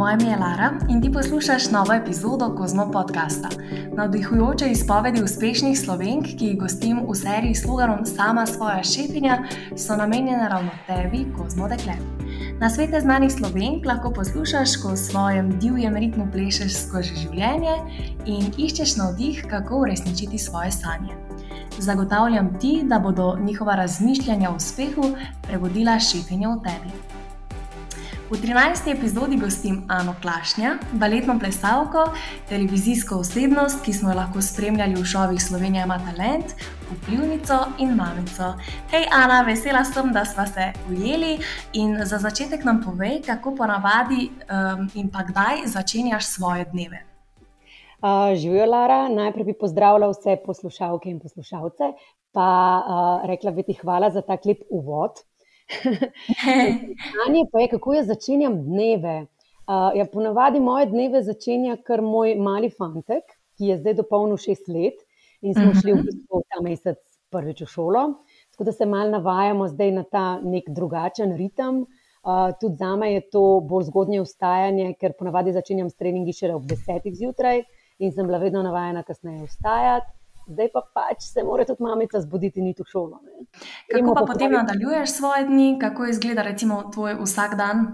Moje ime je Lara in ti poslušaš novo epizodo Kozmo podcasta. Navdihujoče izpovedi uspešnih slovenk, ki jih gostim v seriji s sloganom Sama svoja šefinja, so namenjene ravno tebi, Kozmo dekle. Na svete znanih slovenk lahko poslušaš, ko v svojem divjem ritmu plešeš skozi življenje in iščeš navdih, kako uresničiti svoje sanje. Zagotavljam ti, da bodo njihova razmišljanja o uspehu prebudila šefinjo v tebi. V 13. epizodi gostim Ano Klašnja, baletno plesalko, televizijsko osebnost, ki smo jo lahko spremljali v šovih Slovenija ima talent, vplivnico in mamico. Hej, Ana, vesela sem, da smo se ujeli in za začetek nam povej, kako ponavadi um, in pa kdaj začenjaš svoje dneve. Uh, Živijo, Lara, najprej bi pozdravila vse poslušalke in poslušalce, pa uh, rekla bi ti hvala za ta klip uvod. Vprašanje pa je, kako jaz začenjam dneve. Uh, ja, ponavadi moje dneve začenja kar moj mali fantek, ki je zdaj dopolnil šest let in smo šli v mhm. bistvu ta mesec prvič v šolo. Tako da se mal navajamo zdaj na ta nek drugačen ritem. Uh, tudi za me je to bolj zgodnje vstajanje, ker ponavadi začenjam s treningi šele ob desetih zjutraj in sem bila vedno navajena kasneje vstajati zdaj pa pač se mora tudi mamica zbuditi in iti v šolo. Ne. Kako pa potem nadaljuješ svoje dni, kako izgleda recimo tvoj vsak dan?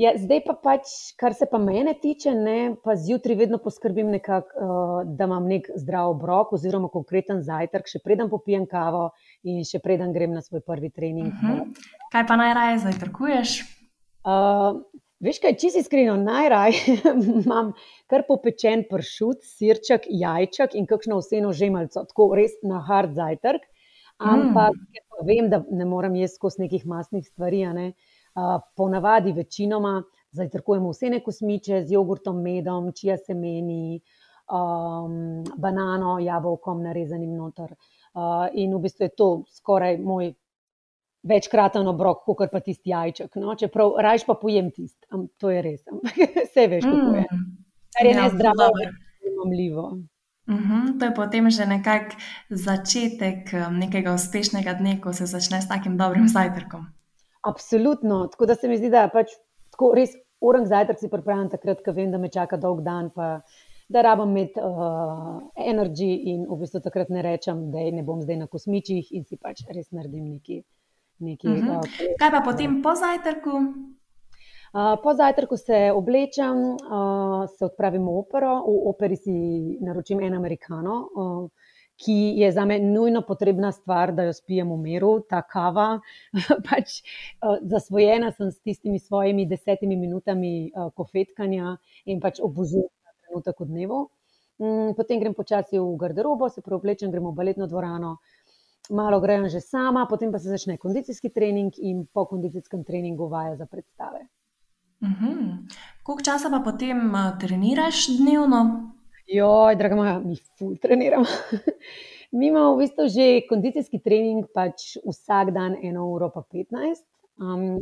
Ja, zdaj pa pač, kar se pa mene tiče, ne, pa zjutraj vedno poskrbim, nekak, uh, da imam nek zdrav obrok oziroma konkreten zajtrk, še preden popijem kavo in še preden grem na svoj prvi trening. Uh mhm. -huh. Kaj pa najraje zajtrkuješ? Uh, Veš kaj, če si iskreno, najraje imam kar popečen pršut, sirček, jajček in kakšno vseeno žemalco, tako res na hard zajtrk. Ampak mm. vem, da ne morem jesti skozi nekih masnih stvari. Ne? Uh, ponavadi večinoma zajtrkujemo vseeno kosmiče z jogurtom, medom, čija semeni, um, banano, jabolkom narezanim noter. Uh, in v bistvu je to skoraj moj večkraten obrok, kot pa tisti jajček. No? Čeprav rajš pa pojem tisti, to je res. Vse veš, kako je. Mm. Kar je ja, nezdravo, je mamljivo. Uh mhm, -huh, to je potem že nekak začetek um, nekega uspešnega dne, ko se začne s takim dobrim zajtrkom. Absolutno. Tako da se mi zdi, da pač tako res uren zajtrk si pripravljam takrat, ko vem, da me čaka dolg dan, pa da rabim imeti uh, energijo in v bistvu takrat ne rečem, da ne bom zdaj na kosmičih in si pač res naredim nekaj nekaj. Uh -huh. uh, Kaj pa potem po zajtrku? Uh, po zajtrku se oblečem, uh, se odpravim v opero, v operi si naročim en amerikano, uh, ki je za me nujno potrebna stvar, da jo spijem v miru, ta kava. pač, uh, zasvojena sem s tistimi svojimi desetimi minutami uh, kofetkanja in pač obožujem ta trenutek v dnevu. Um, potem grem počasi v garderobo, se preoblečem, gremo v baletno dvorano, malo grem že sama, potem pa se začne kondicijski trening in po kondicijskem treningu vaja za predstave. Uh -huh. Koliko časa pa potem uh, treniraš dnevno? Joj, draga moja, mi ful treniram. mi imamo v bistvu že kondicijski trening, pač vsak dan eno uro pa 15, um,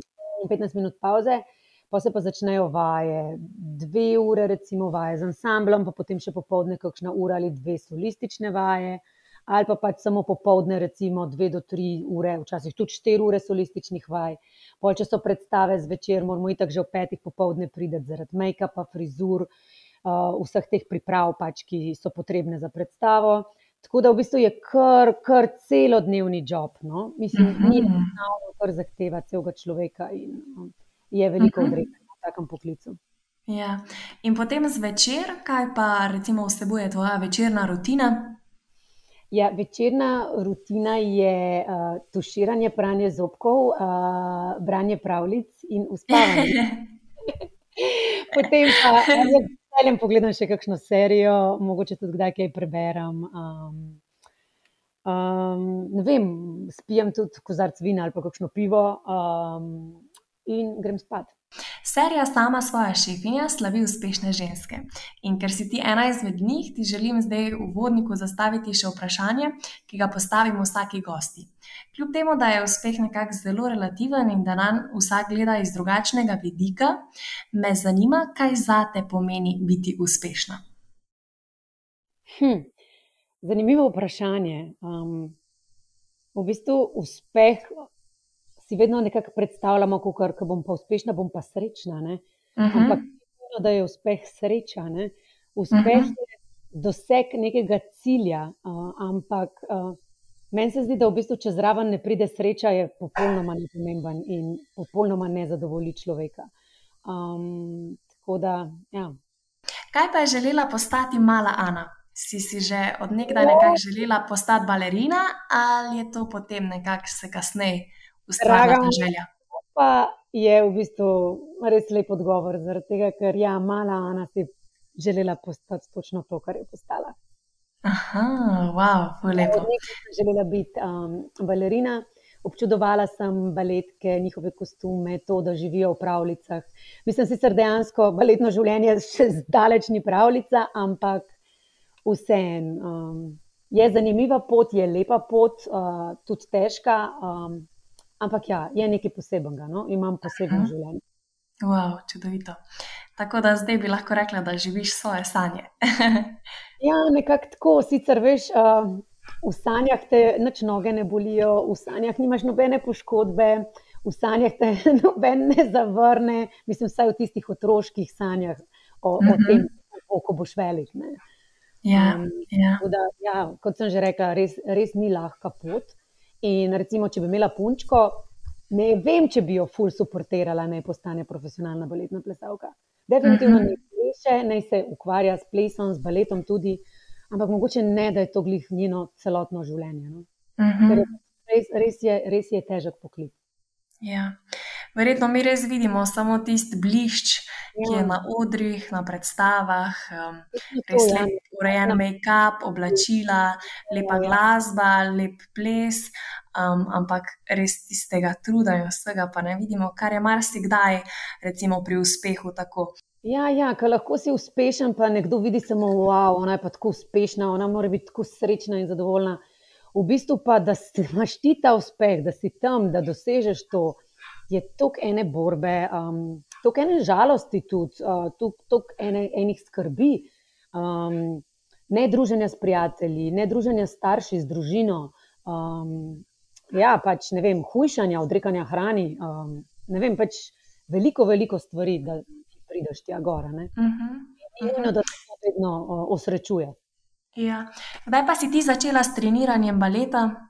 15 minut pauze. Pa se pa začnejo vaje, dve ure, recimo, vaje z ansamblom, pa potem še popoldne, kakšna ura ali dve solistične vaje, ali pa pač samo popoldne, recimo dve do tri ure, včasih tudi štiri ure solističnih vaj. Pol, če so predstave zvečer, moramo iti že ob petih popoldne prideti zaradi make-upa, frizur, uh, vseh teh priprav, pač, ki so potrebne za predstavo. Tako da v bistvu je kar, kar celodnevni job. No? Mislim, uh -huh. ni mhm. enostavno, kar zahteva celega človeka in um, je veliko -huh. odrekanja v takem poklicu. Ja. In potem zvečer, kaj pa recimo vsebuje tvoja večerna rutina? Ja, večerna rutina je uh, tuširanje, pranje zobkov, uh, branje pravljic in uspavanje. Potem pa z veseljem pogledam še kakšno serijo, mogoče tudi kdaj kaj preberem. Um, um, ne vem, spijem tudi kozarc vina ali pa kakšno pivo um, in grem spat. Serija Sama svoja šefinja slavi uspešne ženske. In ker si ti ena izmed njih, ti želim zdaj v vodniku zastaviti še vprašanje, ki ga postavimo vsaki gosti. Kljub temu, da je uspeh nekako zelo relativen in da nam vsak gleda iz drugačnega vidika, me zanima, kaj za te pomeni biti uspešna. Hm, zanimivo vprašanje. Um, v bistvu uspeh si vedno nekako predstavljamo, da bom pa uspešna, bom pa srečna. Uh mhm. -huh. Ampak nujno, da je uspeh sreča. Ne? Uspeh uh -huh. je doseg nekega cilja, uh, ampak uh, meni se zdi, da v bistvu, če zraven ne pride sreča, je popolnoma nepomemben in popolnoma ne zadovolji človeka. Um, tako da, ja. Kaj pa je želela postati mala Ana? Si si že od nekdaj nekako želela postati balerina, ali je to potem nekako se kasneje ta želja? Pa je v bistvu res lep odgovor, zaradi tega, ker ja, mala Ana si želela postati točno to, kar je postala. Aha, wow, lepo. Želela biti um, balerina. Občudovala sem baletke, njihove kostume, to, da živijo v pravljicah. Mislim, sicer dejansko baletno življenje še zdaleč ni pravljica, ampak vseeno. Um, je zanimiva pot, je lepa pot, uh, tudi težka, um, ampak ja, je nekaj posebenega, no? imam posebno Aha. življenje. Wow, čudovito. Tako da zdaj bi lahko rekla, da živiš svoje sanje. ja, nekako tako. Sicer veš, uh, v sanjah te nič noge ne bolijo, v sanjah nimaš nobene poškodbe, v sanjah te noben ne zavrne, mislim, vsaj v tistih otroških sanjah o, mm -hmm. o mhm. tem, kako boš velik. Ne. Ja, um, ja. Da, ja, kot sem že rekla, res, res ni lahka pot. In recimo, če bi imela punčko, ne vem, če bi jo ful suportirala, da postane profesionalna baletna plesalka. Definitivno -huh. ne pleše, ne se ukvarja s plesom, s baletom tudi, ampak mogoče ne, da je to glih njeno celotno življenje. No? Uh -huh. res, res, je, res je težek poklic. Ja. Verjetno mi res vidimo samo tisti blišč, ja. ki je ja. na odrih, na predstavah, um, res ja. lep, urejen make-up, oblačila, lepa ja. glasba, lep ples um, ampak res tistega truda in vsega pa ne vidimo, kar je marsikdaj, recimo pri uspehu tako. Ja, ja ker lahko si uspešen, pa nekdo vidi samo, wow, ona je pa tako uspešna, ona mora biti tako srečna in zadovoljna. V bistvu pa, da si, imaš ti ta uspeh, da si tam, da dosežeš to, je toliko ene borbe, um, toliko ene žalosti, tudi uh, toliko ene, enih skrbi. Um, ne druženja s prijatelji, ne druženja s starši, z družino, um, ja, pač, ne vem, hujšanja, odrekanja hrani, um, ne vem, pač veliko, veliko stvari, da prideš tja gora. Uh -huh. In eno, da se to vedno uh, osrečuje. Ja. Kdaj pa si ti začela s treniranjem baleta?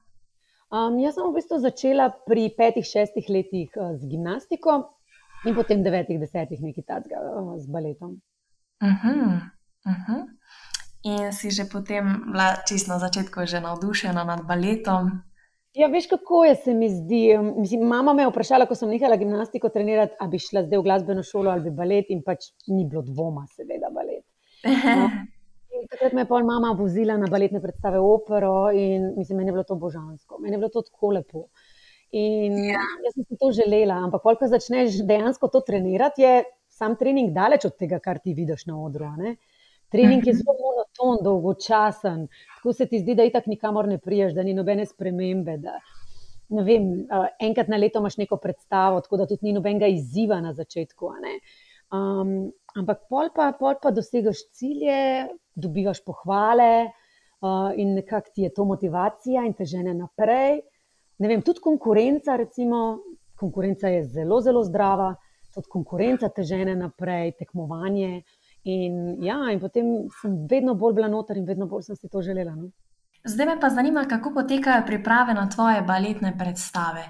Um, jaz sem v bistvu začela pri petih, šestih letih uh, z gimnastiko in potem devetih, desetih nekaj takega uh, z baletom. Uh -huh. Uh -huh. In si že potem, čisto na začetku, že navdušena nad baletom? Ja, veš, kako je se mi zdi. Mislim, mama me je vprašala, ko sem nehala gimnastiko trenirati, ali bi šla zdaj v glasbeno šolo ali bi balet, in pač ni bilo dvoma, seveda, balet. No, takrat me je pol mama vozila na baletne predstave opero in mislim, meni je bilo to božansko, meni je bilo to tako lepo. In ja. jaz sem si to želela, ampak ko začneš dejansko to trenirati, je sam trening daleč od tega, kar ti vidiš na odru. Trening je mhm. zelo monoton, dolgočasen, tako se ti zdi, da itak nikamor ne priješ, da ni nobene spremembe. Da, vem, enkrat na leto imaš neko predstavo, tako da tudi ni nobenega izziva na začetku. Um, ampak pol pa, pol pa dosegaš cilje, dobivaš pohvale uh, in nekako ti je to motivacija in te žene naprej. Ne vem, tudi konkurenca, recimo, konkurenca je zelo, zelo zdrava, tudi konkurenca te žene naprej, tekmovanje. In, ja, in potem sem vedno bolj bila noter in vedno bolj sem si to želela. No? Zdaj me pa zanima, kako potekajo priprave na tvoje baletne predstave.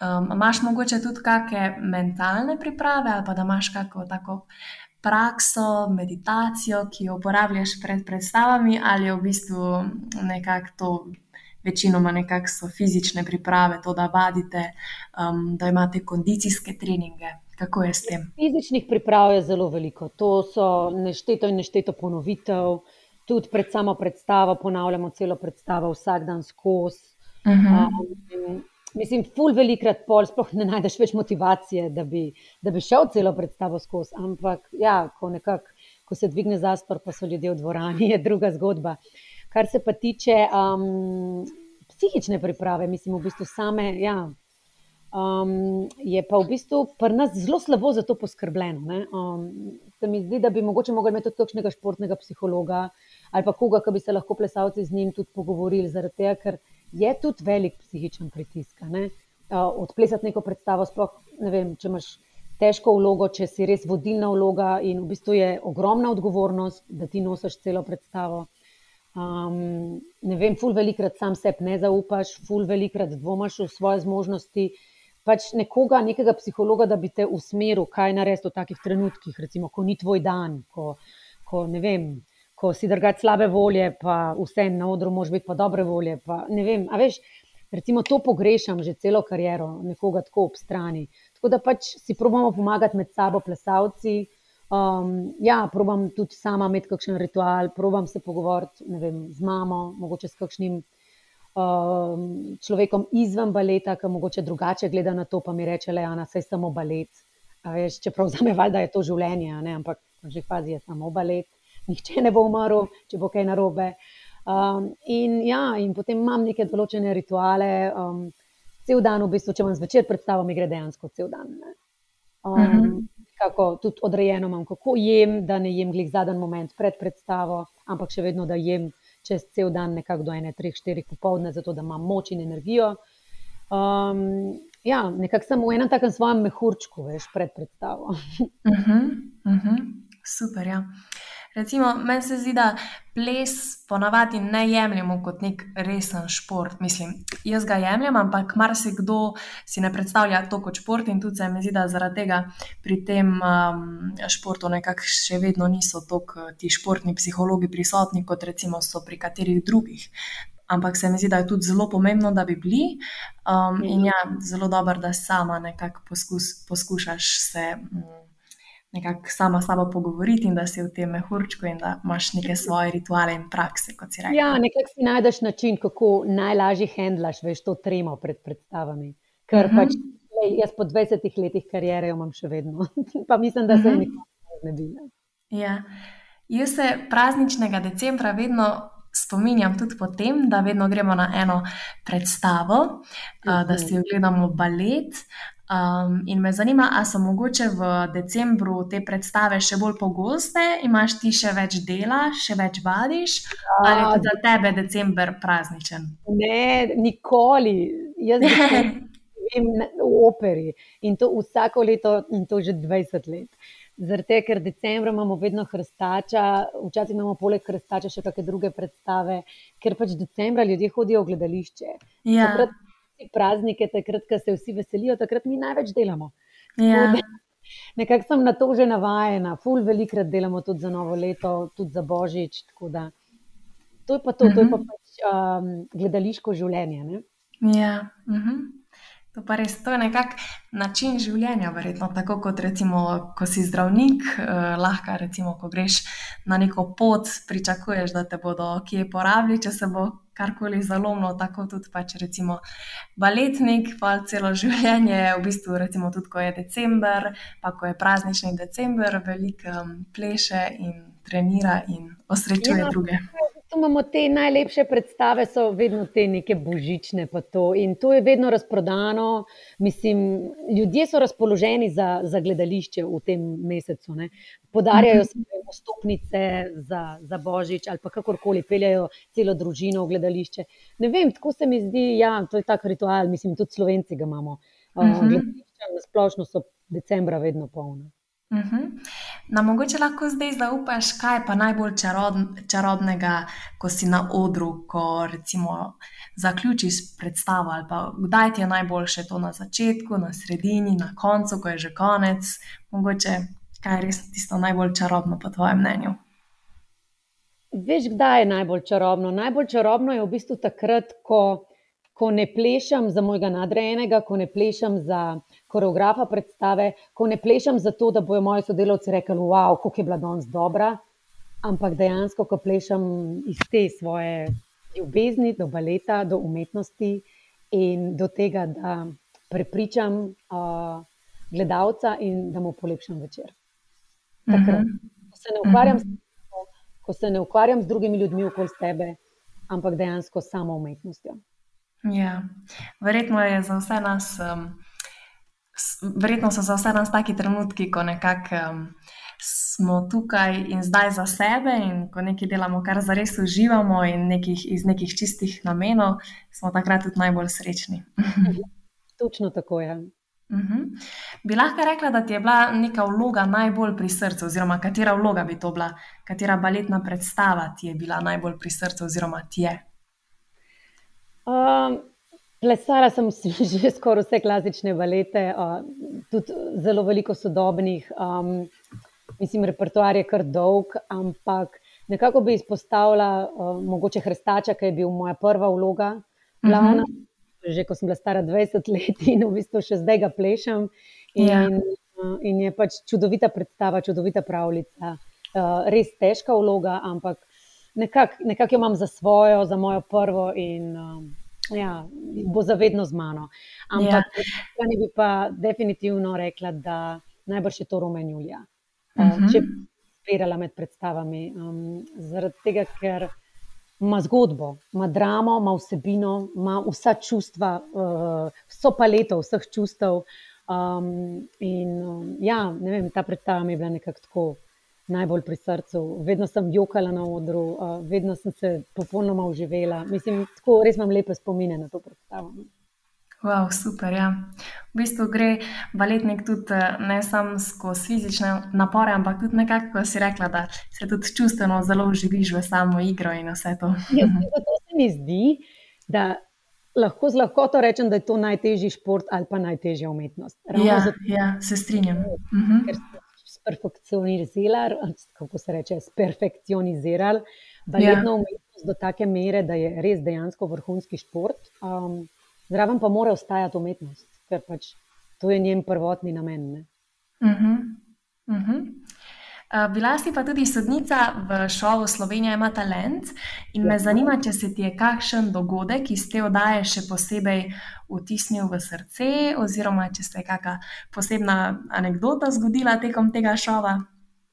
Um, Máš mogoče tudi kakšne mentalne priprave, ali pa da imaš kakšno tako prakso, meditacijo, ki jo uporabljaš pred predstavami, ali je v bistvu nekako to, večinoma nekako so fizične priprave, to, da vadite, um, da imate kondicijske treninge. Kako je s tem? Fizičnih priprav je zelo veliko. To so nešteto in nešteto ponovitev. Tudi pred samo predstavo ponavljamo celo predstavo, vsak dan skozi. Uh -huh. um, mislim, ful velikrat pol, sploh ne najdeš več motivacije, da bi, da bi šel celo predstavo skozi. Ampak, ja, ko, nekak, ko se dvigne zastor, pa so ljudje v dvorani, je druga zgodba. Kar se pa tiče um, psihične priprave, mislim, v bistvu same. Ja, um, je pa v bistvu pri nas zelo slabo za to poskrbljeno. Um, se mi zdi, da bi mogoče mogli imeti tudi kakšnega športnega psihologa ali pa koga, ki bi se lahko plesalci z njim tudi pogovorili, zaradi tega, ker je tudi velik psihičen pritisk. Ne? Odplesati neko predstavo, sploh ne vem, če imaš težko vlogo, če si res vodilna vloga in v bistvu je ogromna odgovornost, da ti nosiš celo predstavo. Um, ne vem, ful velikrat sam sebi ne zaupaš, ful velikrat dvomaš v svoje zmožnosti. Pač nekoga, nekega psihologa, da bi te usmeril, kaj narediti v takih trenutkih, recimo, ko ni tvoj dan, ko, ko ne vem. Ko si drugač slabe volje, pa vse na odru, mož biti pa dobre volje. Pa, ne vem, a veš, recimo to pogrešam že celo kariero, nekoga tako ob strani. Tako da pač si probamo pomagati med sabo, plesalci, Um, ja, probam tudi sama imeti kakšen ritual, probam se pogovoriti vem, z mamo, mogoče s kakšnim um, človekom izven baleta, ki mogoče drugače gleda na to, pa mi reče, da je samo balet. Veš, čeprav za me valjda je to življenje, ne? ampak v že fazi je samo balet, nihče ne bo umrl, če bo kaj narobe. Um, in, ja, in potem imam neke določene rituale, um, cel dan, v bistvu, če vam zvečer predstavljam, mi gre dejansko cel dan. Um, uh -huh nekako tudi odrejeno imam, kako jem, da ne jem glih zadnji moment pred predstavo, ampak še vedno da jem čez cel dan, nekako do ene, treh, štirih popovdne, zato da imam moč in energijo. Um, ja, nekako sem v enem takem svojem mehurčku, veš, pred predstavo. uh -huh, uh -huh. Super, ja. Recimo, meni se zdi, da ples ponavadi ne jemljemo kot nek resen šport. Mislim, jaz ga jemljem, ampak marsikdo si ne predstavlja to kot šport in tudi se mi zdi, da zaradi tega pri tem um, športu nekako še vedno niso tako ti športni psihologi prisotni, kot recimo so pri katerih drugih. Ampak se mi zdi, da je tudi zelo pomembno, da bi bili. Um, in ja, zelo dobro, da sama nekako poskus, poskušaš se. Um, nekako sama s sabo pogovoriti in da si v tem mehurčku in da imaš neke svoje rituale in prakse, kot si rekel. Ja, nekako si najdeš način, kako najlažje handlaš, veš, to tremo pred predstavami. Ker uh mhm. -huh. pač lej, jaz po 20 letih karijere imam še vedno, pa mislim, da se uh -huh. nikoli ne bi. Ja. Jaz se prazničnega decembra vedno spominjam tudi po tem, da vedno gremo na eno predstavo, uh da si ogledamo balet. Um, in me zanima, ali so mogoče v decembru te predstave še bolj pogoste, imaš ti še več dela, še več vadiš, ali je za tebe decembr prazničen? Ne, nikoli. Jaz sem v operi in to vsako leto, in to že 20 let. Tega, ker decembra imamo vedno hrstača, včasih imamo poleg hrstača še kakšne druge predstave, ker pač decembra ljudje hodijo v gledališče. Ja praznike, takrat, ko se vsi veselijo, takrat mi največ delamo. Ja. Nekako sem na to že navajena, ful velikrat delamo tudi za novo leto, tudi za božič. To je pa to, uh -huh. to je pa mhm. pač um, gledališko življenje. Ne? Ja. Uh mhm. -huh. To, res, to je nekako način življenja, verjetno tako kot recimo, ko si zdravnik, eh, lahko recimo, ko greš na neko pot, pričakuješ, da te bodo kje porabili, če se bo karkoli zalomilo, tako tudi pač recimo baletnik, pa celo življenje, v bistvu recimo tudi, ko je december, pa ko je praznični december, veliko um, pleše in trenira in osrečuje ja, druge. Imamo te najlepše predstave, so vedno te neke božične. To. In to je vedno razprodano. Mislim, ljudje so razpoloženi za, za gledališče v tem mesecu. Ne. Podarjajo se jim stopnice za, za božič ali pa kakorkoli, peljajo celo družino v gledališče. Ne vem, tako se mi zdi, ja, je to tak ritual. Mislim, tudi slovenci ga imamo. Uh, gledališče na splošno so decembra vedno polno. Uh mhm. -huh. Na mogoče lahko zdaj zaupaš, kaj je pa najbolj čarod, čarobnega, ko si na odru, ko recimo zaključiš predstavo, ali pa kdaj ti je najboljše to na začetku, na sredini, na koncu, ko je že konec. Mogoče kaj je res tisto najbolj čarobno, po tvojem mnenju. Veš, kdaj je najbolj čarobno? Najbolj čarobno je v bistvu takrat, ko, ko ne plešem za mojega nadrejenega, ko ne plešem za koreografa predstave, ko ne plešem zato, da bojo moji sodelavci rekli, wow, kako je bila danes dobra, ampak dejansko, ko plešem iz te svoje ljubezni do baleta, do umetnosti in do tega, da prepričam uh, gledalca in da mu polepšam večer. Takrat, ko se ne ukvarjam, uh -huh. ko se ne ukvarjam z drugimi ljudmi okoli sebe, ampak dejansko samo umetnostjo. Ja, verjetno je za vse nas. Um verjetno so za vse nas taki trenutki, ko nekako um, smo tukaj in zdaj za sebe, in ko nekaj delamo, kar zares uživamo, in nekih, iz nekih čistih namenov, smo takrat tudi najbolj srečni. Točno tako je. Uh -huh. Bi lahko rekla, da ti je bila neka vloga najbolj pri srcu, oziroma katera vloga bi to bila, katera baletna predstava ti je bila najbolj pri srcu, oziroma ti je? Um, plesala sem že skoraj vse klasične balete, uh, tudi zelo veliko sodobnih. Um, mislim, repertoar je kar dolg, ampak nekako bi izpostavila uh, mogoče Hrstača, ki je bil moja prva vloga. Glavna, uh mhm. -huh že ko sem bila stara 20 let in v bistvu še zdaj ga plešem. In, ja. uh, in je pač čudovita predstava, čudovita pravljica. Uh, res težka vloga, ampak nekako nekak jo imam za svojo, za mojo prvo in uh, ja, bo zavedno z mano. Ampak ja. bi pa definitivno rekla, da najbrž je to Romen Julija. Uh, uh -huh. Če bi spirala med predstavami. Um, zaradi tega, ker ima zgodbo, ima dramo, ima vsebino, ima vsa čustva, uh, vso paleto vseh čustev. Um, in um, ja, ne vem, ta predstava mi je bila nekako tako najbolj pri srcu. Vedno sem jokala na odru, uh, vedno sem se popolnoma uživela. Mislim, tako res imam lepe spomine na to predstavo. Wow, super. Ja. V bistvu gre baletnik tudi eh, ne samo skozi fizične napore, ampak tudi nekako, ko si rekla, da se tudi čustveno zelo uživiš v samo igro in vse to. Ja, to se mi zdi, da lahko z lahkoto rečem, da je to najtežji šport ali pa najtežja umetnost. Ja, zato, ja, se strinjam. Mhm. Ker si sperfekcionizirali, kako se reče, sperfekcionizirali baletno ja. umetnost do take mere, da je res dejansko vrhunski šport. Um, zraven pa mora ostajati umetnost, ker pač to je njen prvotni namen. Uh -huh. Uh -huh. Uh, bila si pa tudi sodnica v šovu Slovenija ima talent in me ja. zanima, če se ti je kakšen dogodek iz te oddaje še posebej vtisnil v srce, oziroma če se je kakšna posebna anekdota zgodila tekom tega šova.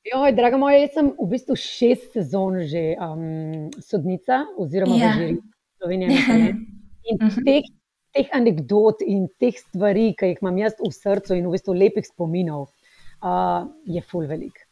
Joj, draga moja, jaz sem v bistvu šest sezon že um, sodnica, oziroma ja. že Slovenija ima talent. In teh teh anegdot in teh stvari, ki jih imam jaz v srcu in v bistvu lepih spominov, uh, je full velik.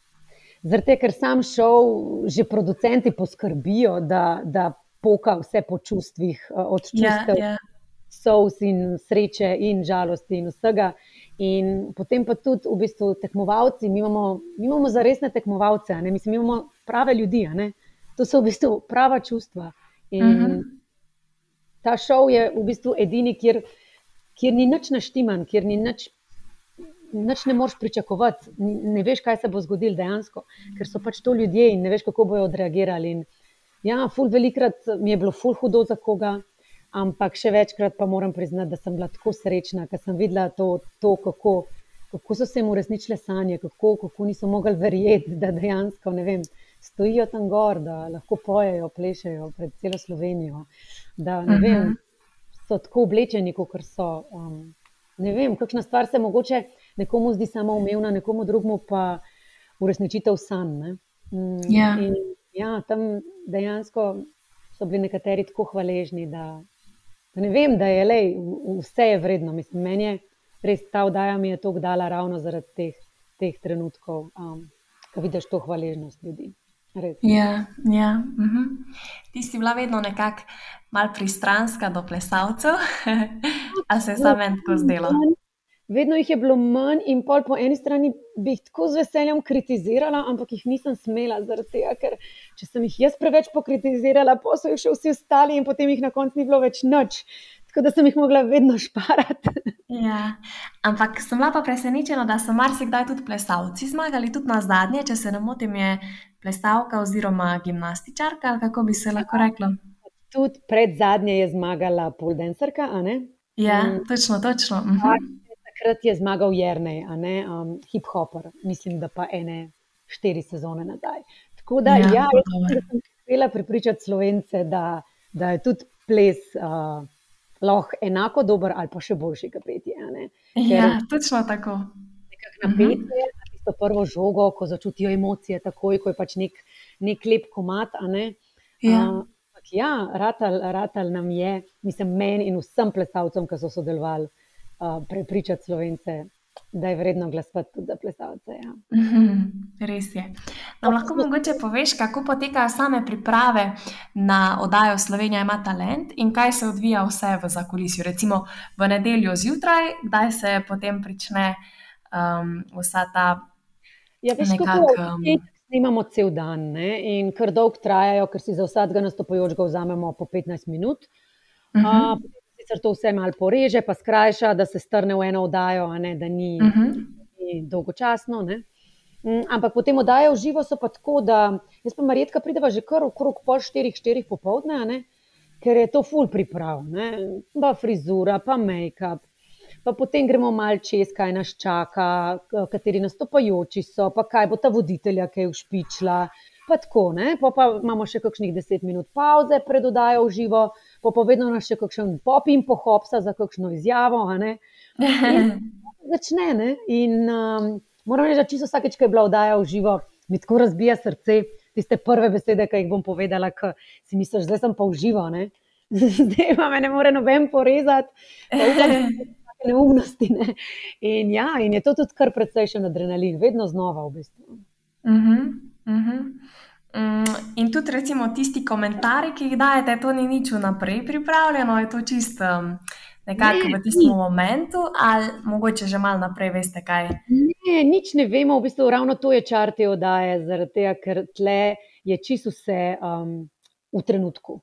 Zato, ker sam šel, že producenti poskrbijo, da, da poka vse po čustvih, od ja, čustev, yeah, yeah. sous in sreče in žalosti in vsega. In potem pa tudi v bistvu tekmovalci, mi imamo, mi imamo za resne tekmovalce, ne? Mislim, mi imamo prave ljudi, to so v bistvu prava čustva. In, uh mhm. -huh ta šov je v bistvu edini, kjer, kjer ni nič naštiman, kjer ni nič. Noč ne moreš pričakovati, ne veš, kaj se bo zgodilo dejansko, ker so pač to ljudje in ne veš, kako bodo odreagirali. In ja, ful, velikrat mi je bilo ful hudo za koga, ampak še večkrat pa moram priznati, da sem bila tako srečna, ker sem videla to, to kako, kako so se jim uresničile sanje, kako, kako niso mogli verjeti, da dejansko vem, stojijo tam gor, da lahko pojejo, plešejo pred celo Slovenijo da ne vem, uh -huh. so tako oblečeni, kot so. Um, ne vem, kakšna stvar se mogoče nekomu zdi samo umevna, nekomu drugemu pa uresničitev sanj. Mm, ja. ja, tam dejansko so bili nekateri tako hvaležni, da, da ne vem, da je le, vse je vredno. Mislim, meni je res ta vdaja mi je to dala ravno zaradi teh, teh trenutkov, um, ko vidiš to hvaležnost ljudi. Ja, ja. Uh mhm. -huh. Ti si bila vedno nekako malo pristranska do plesalcev, ali se je samo en tako zdelo? Vedno jih je bilo manj, in pol po eni strani bi jih tako z veseljem kritizirala, ampak jih nisem smela, tega, ker če sem jih jaz preveč pokritizirala, pa so jih še vsi ostali, in potem jih na koncu ni bilo več noč. Tako da sem jih mogla vedno šparati. Ja, ampak sem bila pa presenečena, da so marsikdaj tudi plesalci zmagali, tudi na zadnje, če se ne motim, je plesalka oziroma gimnastičarka, ali kako bi se lahko reklo. Tudi pred zadnje je zmagala poldenserka. Ja, um, točno, točno. Uh mhm. -huh. Takrat je zmagal Jrnej, um, hip-hopper, mislim, da pa ene štiri sezone nazaj. Tako da, ja, ja sem uspela prepričati slovence, da, da je tudi ples. Uh, Lahko enako dober, ali pa še boljši, kot petje. Ja, točno tako. Nekako na petje, uh -huh tisto prvo žogo, ko začutijo emocije, takoj, ko je pač nek, nek lep komat. Ja. Uh, ja, ratal, ratal nam je, mislim, meni in vsem plesalcem, ki so sodelovali, uh, prepričati slovence, da je vredno glasovati tudi za plesalce. Ja. Res je. No, lahko mogoče poveš, kako potekajo same priprave na oddajo Slovenija ima talent in kaj se odvija vse v zakulisju. Recimo v nedeljo zjutraj, kdaj se potem prične um, vsa ta. Ja, veš, nekak, um, Imamo cel dan ne? in kar dolgo trajajo, ker si za vsakega nastopajočega vzamemo po 15 minut. Uh -huh. uh, sicer to vse malo poreže, pa skrajša, da se strne v eno oddajo, ne, da ni, uh -huh. ni dolgočasno. Ne. Mm, ampak potem oddaje v živo so pa tako, da jaz pa marjetka prideva že kar okrog pol štirih, štirih popovdne, ker je to full priprav, ne. pa frizura, pa make-up. Pa potem gremo malo čez, kaj nas čaka, kateri nastopajoči so, pa kaj bo ta voditelja, ki je ušpičila. Pa tako, pa, pa imamo še kakšnih deset minut pauze pred oddajo v živo, pa povedno nas še kakšen pop in pohopsa za kakšno izjavo. Začne. Ne? In um, moram reči, da čisto vsakeč, ko je bila oddaja v živo, mi tako razbija srce. Tiste prve besede, ki jih bom povedala, ki si misliš, zdaj sem pa v živo, ne? zdaj pa me ne more noben porezati, neumnosti. Ne? In, ja, in je to tudi kar precejšen adrenalin, vedno znova v bistvu. Uh -huh, uh -huh. Mm, in tudi, recimo, tisti komentarji, ki jih dajete, to ni nič vnaprej pripravljeno, je to čisto um, nekako ne, v tistem ni. momentu, ali mogoče že malo naprej veste, kaj. Ne, nič ne vemo, v bistvu ravno to je čar te oddaje, zaradi tega, ker tle je čisto vse um, v trenutku.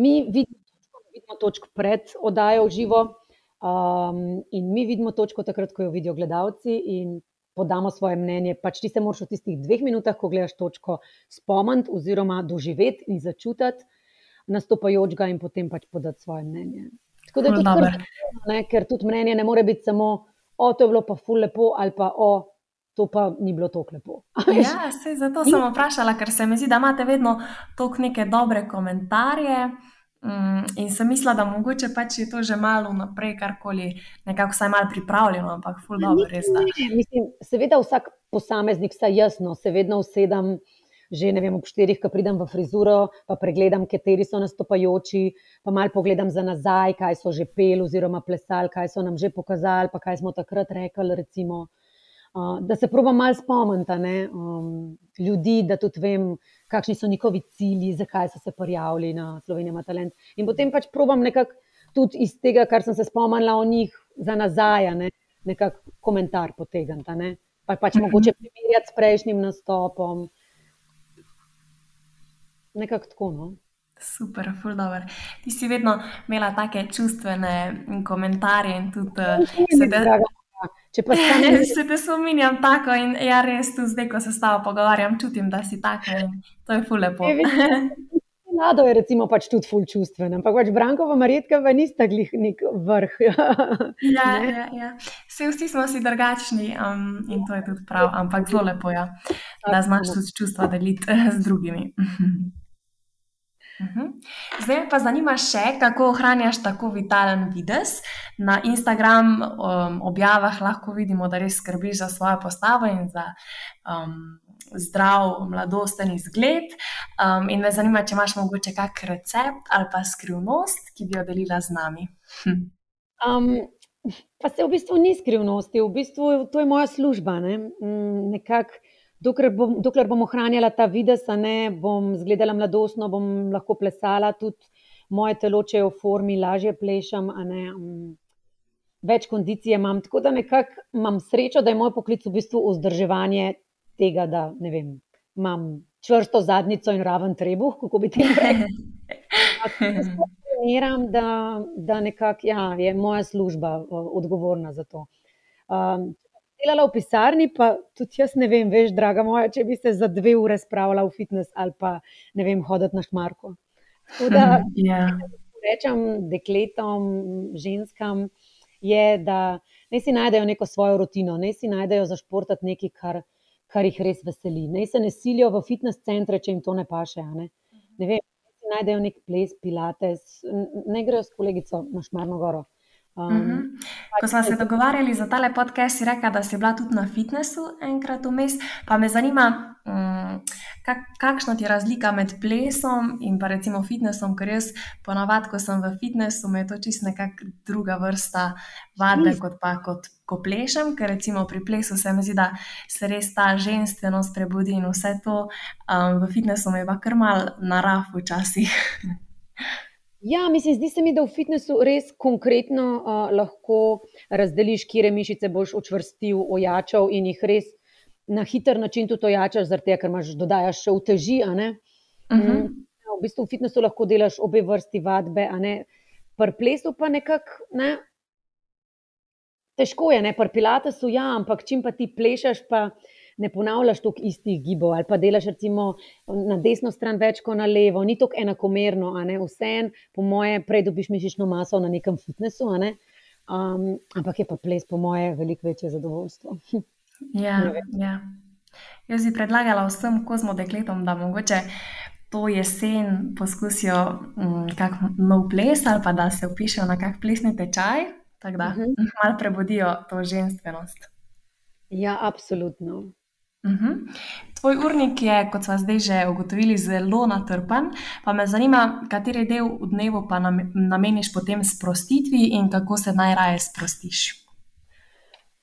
Mi vidimo točko, vidimo točko pred oddajo v živo. Um, in mi vidimo točko takrat, ko jo vidijo gledalci, in podamo svoje mnenje. Pač ti se moraš v tistih dveh minutah, ko gledaš točko, spomniti oziroma doživeti in začutiti nastopajočega in potem pač podati svoje mnenje. Tako da je to kar, ker tudi mnenje ne more biti samo, o, to je bilo pa ful lepo ali pa o. To pa ni bilo tako lepo. Ja, se, zato sem vprašala, ker se mi zdi, da imate vedno toliko neke dobre komentarje. Um, in sem mislila, da mogoče pač je to že malo naprej, karkoli, nekako vsaj malo pripravljeno, ampak ful dobro, res da. Mislim, seveda vsak posameznik, vsaj jasno, se vedno usedem, že ne vem, ob štirih, ko pridem v frizuro, pa pregledam, kateri so nastopajoči, pa mal pogledam za nazaj, kaj so že pel oziroma plesali, kaj so nam že pokazali, pa kaj smo takrat rekli, recimo. Uh, da se proba malo spomniti um, ljudi, da tudi vem, kakšni so njihovi cilji, zakaj so se prijavili na Slovenijo Talent. In potem pač probam nekako tudi iz tega, kar sem se spomnila o njih za nazaj, ne? nekako komentar potegniti. Ne? Pa pač mhm. mogoče primerjati s prejšnjim nastopom. Nekako tako. No? Super, fuldober. Ti si vedno imela take čustvene komentarje in tudi uh, se da. Če pa se ne, se te spominjam tako in ja, res tu zdaj, ko se s tabo pogovarjam, čutim, da si tako to je fulepo. Nado je recimo pač tudi ful čustven, ampak pač Brankova Marjetka pa nista glih nek vrh. ja, ja, ja. Vse vsi smo si drugačni um, in to je tudi prav, ampak zelo lepo je, ja, da znaš tudi čustva deliti z drugimi. Mhm. Zdaj me pa zanima še, kako ohranjaš tako vitalen videz. Na Instagram um, objavah lahko vidimo, da res skrbiš za svojo postavo in za um, zdrav, mladosten izgled. Um, in me zanima, če imaš mogoče kak recept ali pa skrivnost, ki bi jo delila z nami. Hm. Um, pa se v bistvu ni skrivnosti, v bistvu to je moja služba. Ne? Mm, nekako dokler bom, dokler bom ohranjala ta videz, ne bom izgledala mladostno, bom lahko plesala, tudi moje telo, če je v formi, lažje plešam, ne, um, več kondicije imam. Tako da nekako imam srečo, da je moj poklic v bistvu vzdrževanje tega, da vem, imam čvrsto zadnico in raven trebuh, kako bi ti rekla. Miram, da, da nekak, ja, je moja služba odgovorna za to. Um, delala v pisarni, pa tudi jaz ne vem, veš, draga moja, če bi se za dve ure spravila v fitness ali pa ne vem, hoditi na šmarko. Tako da, yeah. Ja. rečem dekletom, ženskam, je, da ne si najdejo neko svojo rutino, ne si najdejo za športati nekaj, kar, kar jih res veseli. Ne se ne silijo v fitness centre, če jim to ne paše. Ne, ne vem, ne si najdejo nek ples, pilates, ne grejo s kolegico na šmarno goro. Um, uh -huh. Ko smo se dogovarjali za tale podcast, si rekla, da si bila tudi na fitnessu enkrat vmes. Pa me zanima, um, kak, kakšna je razlika med plesom in pa recimo fitnessom, ker jaz ponavadi, ko sem v fitnessu, me je to čist nekakšna druga vrsta vadbe, hm. kot pa kot ko plešem, ker recimo pri plesu se mi zdi, da se res ta ženstvenost prebudi in vse to um, v fitnessu me je pa kar mal narav včasih. Ja, mislim, zdi se mi, da v fitnessu res konkretno uh, lahko razdeliš, kje mišice boš učvrstil, ojačal in jih res na hiter način tudi ojačaš, zaradi tega, ker imaš dodajaš še uteži. Uh -huh. mm, v bistvu v fitnessu lahko delaš obe vrsti vadbe, a ne pri plesu pa nekako. Ne, težko je, ne pri pilatesu, ja, ampak čim pa ti plešaš, pa ne ponavljaš toliko istih gibov, ali pa delaš recimo na desno stran več kot na levo, ni tako enakomerno, vse en, po moje, prej dobiš mišično maso na nekem fitnesu, ne? um, ampak je pa ples, po moje, veliko večje zadovoljstvo. Ja, ja. Jaz bi predlagala vsem kozmo dekletom, da mogoče. To jesen poskusijo um, nov ples, ali pa da se upišejo na kakšen plesni tečaj, tako da uh mhm. -huh. malo prebudijo to ženskost. Ja, absolutno. Uhum. Tvoj urnik je, kot smo zdaj že ugotovili, zelo natrpan. Pa me zanima, kateri del v dnevu pa nameniš potem sprostitvi in kako se najraje sprostiš.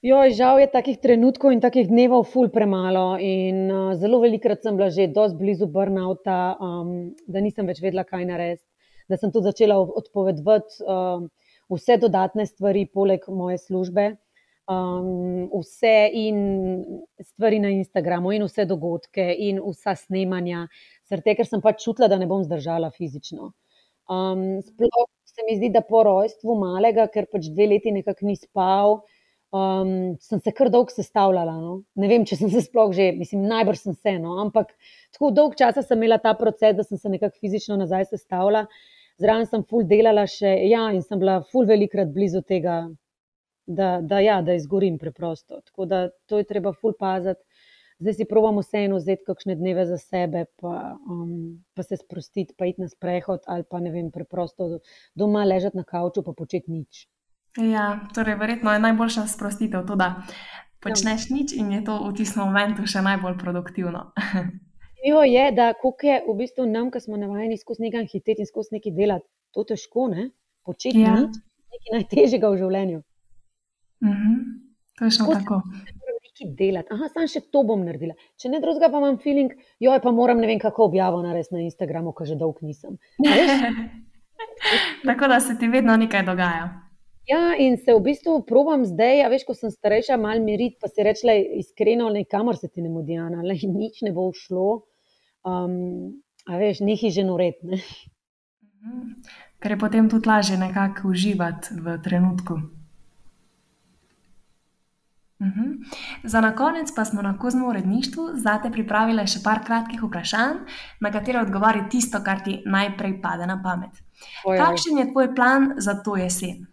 Jo, žal je takih trenutkov in takih dnevov ful premalo. In, uh, zelo velikrat sem bila že dosti blizu burnouta, um, da nisem več vedela, kaj narediti. Da sem tudi začela odpovedovati uh, vse dodatne stvari, poleg moje službe um, vse in stvari na Instagramu, in vse dogodke, in vsa snemanja, srte, ker sem pač čutila, da ne bom zdržala fizično. Um, sploh se mi zdi, da po rojstvu malega, ker pač dve leti nekako ni spal, um, sem se kar dolgo sestavljala. No? Ne vem, če sem se sploh že, mislim, najbrž sem se, no? ampak tako dolg časa sem imela ta proces, da sem se nekako fizično nazaj sestavljala. Zraven sem ful delala še, ja, in sem bila ful velikrat blizu tega, da, da, ja, da izgorim preprosto. Tako da to je treba ful paziti. Zdaj si pravimo vseeno vzeti kakšne dneve za sebe, pa, um, pa se sprostiti, pa iti na sprehod ali pa ne vem, preprosto doma ležati na kavču, pa početi nič. Ja, torej, verjetno je najboljša sprostitev to, da počneš ja. nič in je to v tistem momentu še najbolj produktivno. Jo je, da je v bistvu nam, ki smo navajeni skozi nekaj hiteti in skozi nekaj delati, to težko, ne? početi ja. nič, nekaj najtežjega v življenju. Mhm. Točno tako. Delati. Aha, sam še to bom naredila. Če ne drugega, pa imam feeling, joj, pa moram ne vem, kako objavo narediti na Instagramu, ker že dolg nisem. tako da se ti vedno nekaj dogaja. Ja, in se v bistvu probujem zdaj, a veš, ko sem starejša, malo miriti, pa si rečeš, iskreno, kamor se ti ne mudi, ali nič ne bo šlo. Um, a veš, nekaj že noretne. Mhm. Ker je potem tudi lažje nekako uživati v trenutku. Uhum. Za na konec pa smo na kozmo uredništvu zate pripravili še par kratkih vprašanj, na katere odgovori tisto, kar ti najprej pade na pamet. Oj, Kakšen je tvoj plan za to jesen?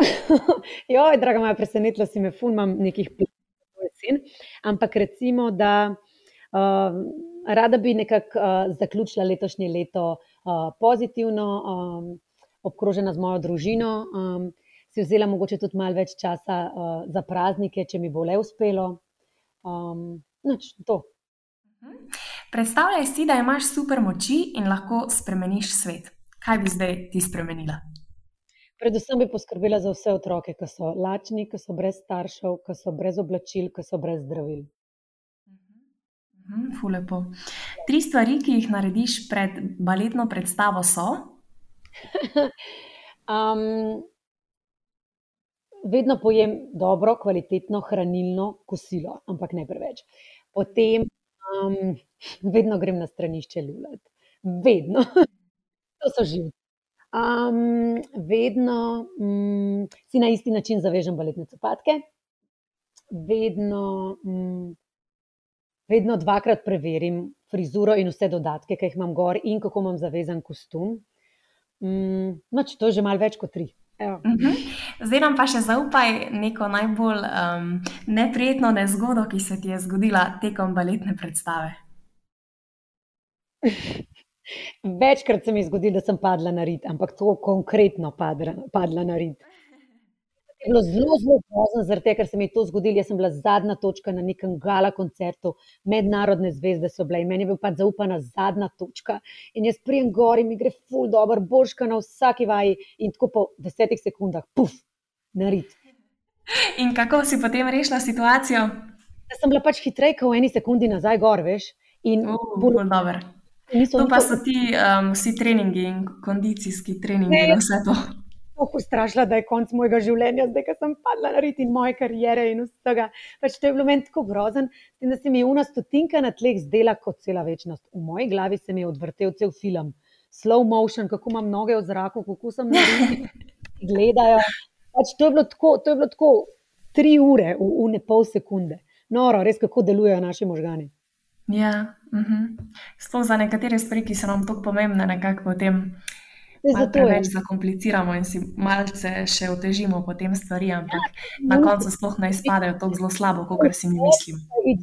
Joj, draga moja, presenetila si me, ful imam nekih planov za jesen. Ampak recimo, da uh, rada bi nekako uh, zaključila letošnje leto uh, pozitivno, um, obkrožena z mojo družino. Um, si vzela mogoče tudi malo več časa uh, za praznike, če mi bo le uspelo. Um, noč, mhm. Predstavljaj si, da imaš super moči in lahko spremeniš svet. Kaj bi zdaj ti spremenila? Predvsem bi poskrbela za vse otroke, ki so lačni, ki so brez staršev, ki so brez oblačil, ki so brez zdravil. Mhm, Fulepo. Tri stvari, ki jih narediš pred baletno predstavo, so? um, vedno pojem dobro, kvalitetno, hranilno kosilo, ampak ne preveč. Potem um, vedno grem na stranišče lulat. Vedno. to so živci. Um, vedno um, si na isti način zavežem baletne copatke, vedno, um, vedno dvakrat preverim frizuro in vse dodatke, ki jih imam gor, in kako imam zavezan kostum. Um, no, to je že malo več kot tri. Mhm. Zdaj nam pa še zaupaj neko najbolj um, neprijetno nezgodo, ki se ti je zgodila tekom baletne predstave. Večkrat se mi je zgodilo, da sem padla na rit, ampak to konkretno padla, padla na rit. Je bilo zelo, zelo grozno, zaradi tega, ker se mi je to zgodilo. Jaz sem bila zadnja točka na nekem gala koncertu, mednarodne zvezde so bile in meni je bila pač zaupana zadnja točka. In jaz prijem gor in mi gre ful dobro, božka na vsaki vaji in tako po desetih sekundah, puf, na rit. In kako si potem rešila situacijo? Da sem bila pač hitreje, kot v eni sekundi nazaj gor, veš. In uh, bolj dobro. To pa so ti um, vsi treningi in kondicijski treningi in vse to. Tako strašila, da je konc mojega življenja, zdaj, ko sem padla na rit in moje karijere in vsega. Pač to je bilo meni tako grozen, da se mi je una stotinka na tleh zdela kot cela večnost. V moji glavi se mi je odvrtel cel film, slow motion, kako imam noge v zraku, kako sem na rit, gledajo. Pač to, je tako, to je bilo tako tri ure v, v ne pol sekunde. Noro, res kako delujejo naši možgani. Ja, mhm. -huh. sploh za nekatere stvari, ki so nam tako pomembne, nekako potem. Preveč zakompliciramo in si malce še otežimo potem stvari, ampak ja, na koncu sploh ne izpadejo tako zelo slabo, kot si mi mislim.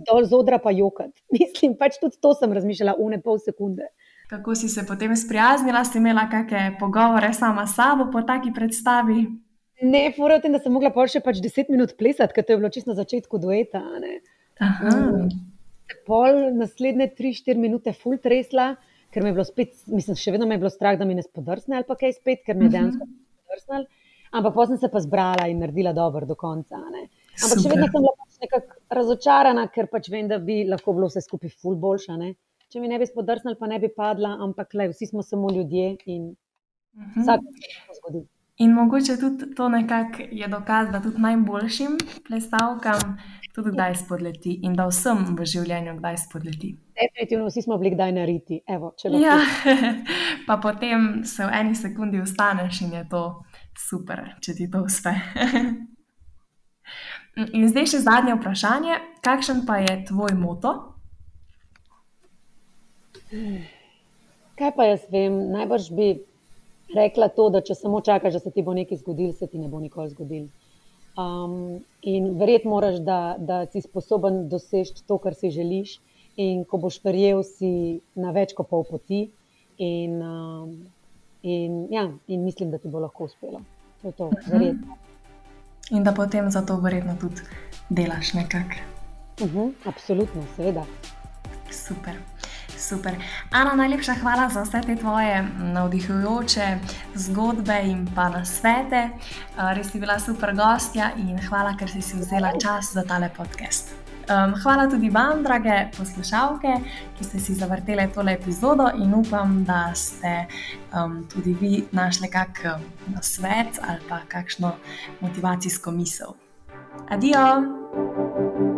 Dol z odra pa jokat. Mislim, pač tudi to sem razmišljala v ne pol sekunde. Kako si se potem sprijaznila, si imela kakšne pogovore sama s sabo po taki predstavi? Ne, fura tem, da sem mogla pa še pač deset minut plesati, ker to je bilo čisto na začetku dueta. Um, pol naslednje tri, štiri minute full tresla, ker mi je bilo spet, mislim, še vedno me je bilo strah, da mi ne spodrsne ali pa kaj spet, ker mi je mhm. dejansko spodrsnil. Ampak potem sem se pa zbrala in naredila dobro do konca. Ne? Ampak Super. še vedno sem bila pač nekako razočarana, ker pač vem, da bi lahko bilo vse skupaj full boljša. Ne? Če mi ne bi spodrsnil, pa ne bi padla, ampak le, vsi smo samo ljudje in uh -huh. vsak se lahko zgodi. In mogoče tudi to nekako je dokaz, da tudi najboljšim plesalkam tudi kdaj spodleti in da vsem v življenju kdaj spodleti. Definitivno vsi smo bili kdaj nariti. Evo, ja, pa potem se v eni sekundi ustaneš in je to super, če ti to uspe. in zdaj še zadnje vprašanje. Kakšen pa je tvoj moto? Kaj pa jaz vem, najbrž bi rekla to, da če samo čakaš, da se ti bo nekaj zgodilo, se ti ne bo nikoli zgodilo. Um, in verjeti moraš, da, da si sposoben doseči to, kar si želiš, in ko boš verjel, si na več kot pol poti. In, um, in, ja, in mislim, da ti bo lahko uspelo. To je to, mhm. verjetno. In da potem za to verjetno tudi delaš nekako. Uh mhm, -huh, absolutno, seveda. Super. Super. Ana, najlepša hvala za vse te tvoje navdihujoče zgodbe in pa na svete. Res si bila super gostja in hvala, ker si si vzela čas za tale podcast. Um, hvala tudi vam, drage poslušalke, ki ste si zavrteli tole epizodo in upam, da ste um, tudi vi našli kakšen svet ali pa kakšno motivacijsko misel. Adijo!